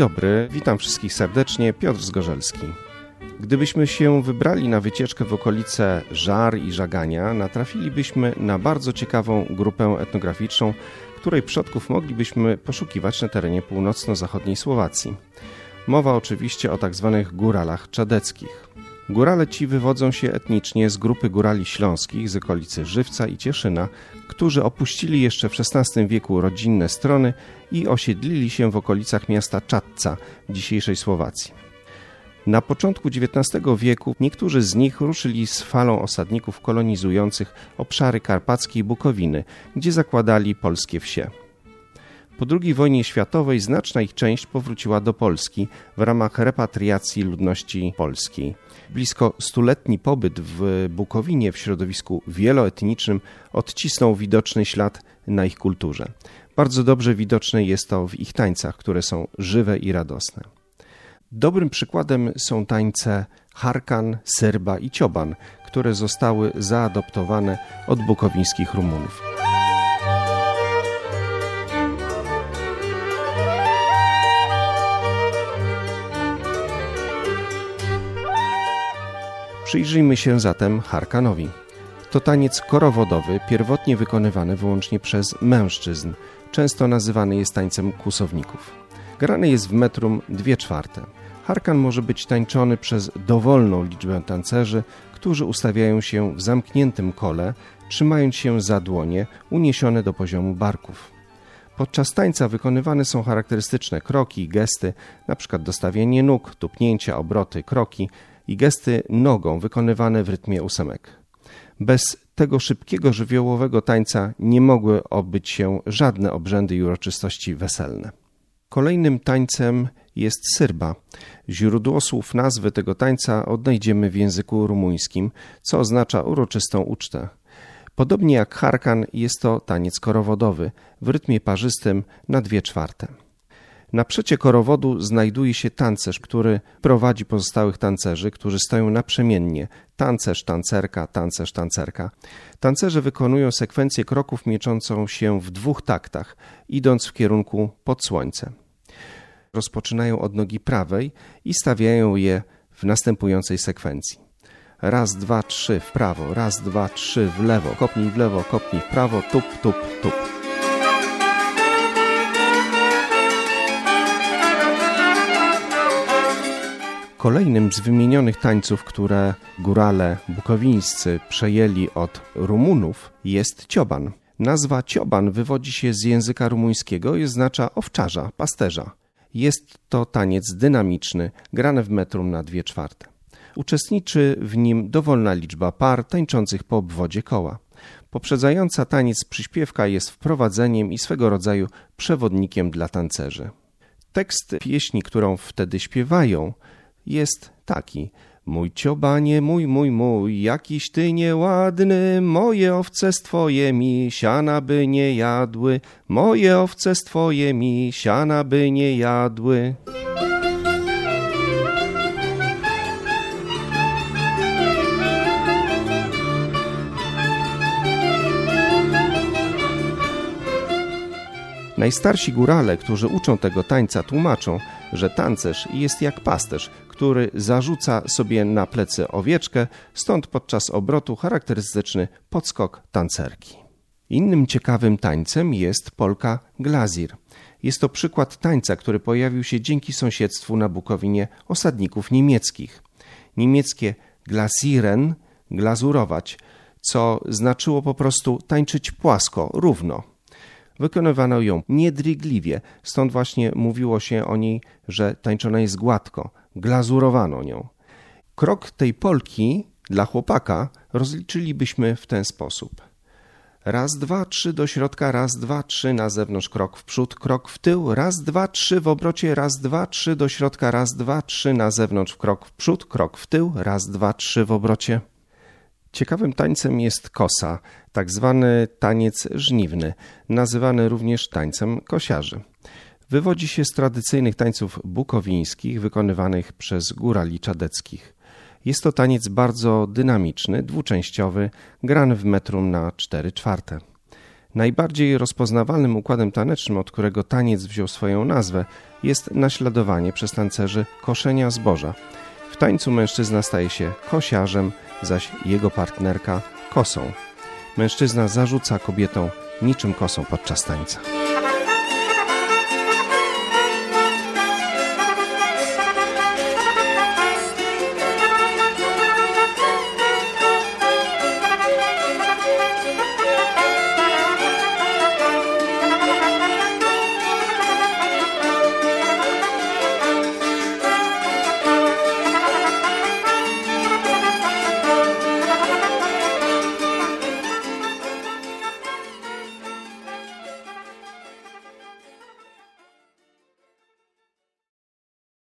Dobry, witam wszystkich serdecznie, Piotr Zgorzelski. Gdybyśmy się wybrali na wycieczkę w okolice Żar i Żagania, natrafilibyśmy na bardzo ciekawą grupę etnograficzną, której przodków moglibyśmy poszukiwać na terenie północno-zachodniej Słowacji. Mowa oczywiście o tzw. Tak góralach czadeckich. Górale ci wywodzą się etnicznie z grupy górali śląskich z okolicy Żywca i Cieszyna, którzy opuścili jeszcze w XVI wieku rodzinne strony i osiedlili się w okolicach miasta Czadca dzisiejszej Słowacji. Na początku XIX wieku niektórzy z nich ruszyli z falą osadników kolonizujących obszary karpackiej Bukowiny, gdzie zakładali polskie wsie. Po II wojnie światowej znaczna ich część powróciła do Polski w ramach repatriacji ludności polskiej. Blisko stuletni pobyt w Bukowinie w środowisku wieloetnicznym odcisnął widoczny ślad na ich kulturze. Bardzo dobrze widoczne jest to w ich tańcach, które są żywe i radosne. Dobrym przykładem są tańce harkan, serba i cioban, które zostały zaadoptowane od bukowińskich Rumunów. Przyjrzyjmy się zatem harkanowi. To taniec korowodowy, pierwotnie wykonywany wyłącznie przez mężczyzn. Często nazywany jest tańcem kłusowników. Grany jest w metrum 2 czwarte. Harkan może być tańczony przez dowolną liczbę tancerzy, którzy ustawiają się w zamkniętym kole, trzymając się za dłonie uniesione do poziomu barków. Podczas tańca wykonywane są charakterystyczne kroki gesty, np. dostawienie nóg, tupnięcia, obroty, kroki i gesty nogą wykonywane w rytmie ósemek. Bez tego szybkiego, żywiołowego tańca nie mogły obyć się żadne obrzędy i uroczystości weselne. Kolejnym tańcem jest syrba. Źródło słów nazwy tego tańca odnajdziemy w języku rumuńskim, co oznacza uroczystą ucztę. Podobnie jak harkan jest to taniec korowodowy w rytmie parzystym na dwie czwarte. Na przecie korowodu znajduje się tancerz, który prowadzi pozostałych tancerzy, którzy stoją naprzemiennie. Tancerz, tancerka, tancerz, tancerka. Tancerze wykonują sekwencję kroków mieczącą się w dwóch taktach, idąc w kierunku pod słońce. Rozpoczynają od nogi prawej i stawiają je w następującej sekwencji. Raz, dwa, trzy w prawo, raz, dwa, trzy w lewo, kopnij w lewo, kopnij w prawo, tup, tup, tup. Kolejnym z wymienionych tańców, które górale bukowińscy przejęli od Rumunów, jest cioban. Nazwa cioban wywodzi się z języka rumuńskiego i oznacza owczarza, pasterza. Jest to taniec dynamiczny, grany w metrum na dwie czwarte. Uczestniczy w nim dowolna liczba par tańczących po obwodzie koła. Poprzedzająca taniec przyśpiewka jest wprowadzeniem i swego rodzaju przewodnikiem dla tancerzy. Tekst pieśni, którą wtedy śpiewają, jest taki. Mój ciobanie, mój, mój, mój, jakiś ty nieładny, moje owce z twoje mi siana by nie jadły, moje owce z twoje mi siana by nie jadły. Najstarsi górale, którzy uczą tego tańca, tłumaczą, że tancerz jest jak pasterz, który zarzuca sobie na plecy owieczkę, stąd podczas obrotu charakterystyczny podskok tancerki. Innym ciekawym tańcem jest polka glazir. Jest to przykład tańca, który pojawił się dzięki sąsiedztwu na Bukowinie osadników niemieckich. Niemieckie glasiren, glazurować, co znaczyło po prostu tańczyć płasko, równo. Wykonywano ją niedrygliwie, stąd właśnie mówiło się o niej, że tańczona jest gładko, glazurowano nią. Krok tej polki dla chłopaka rozliczylibyśmy w ten sposób. Raz, dwa, trzy do środka, raz, dwa, trzy na zewnątrz, krok w przód, krok w tył, raz, dwa, trzy w obrocie, raz, dwa, trzy do środka, raz, dwa, trzy na zewnątrz, krok w przód, krok w tył, raz, dwa, trzy w obrocie. Ciekawym tańcem jest kosa, tak zwany taniec żniwny, nazywany również tańcem kosiarzy. Wywodzi się z tradycyjnych tańców bukowińskich wykonywanych przez górali czadeckich. Jest to taniec bardzo dynamiczny, dwuczęściowy, grany w metrum na cztery czwarte. Najbardziej rozpoznawalnym układem tanecznym, od którego taniec wziął swoją nazwę, jest naśladowanie przez tancerzy koszenia zboża. W tańcu mężczyzna staje się kosiarzem, zaś jego partnerka kosą. Mężczyzna zarzuca kobietom niczym kosą podczas tańca.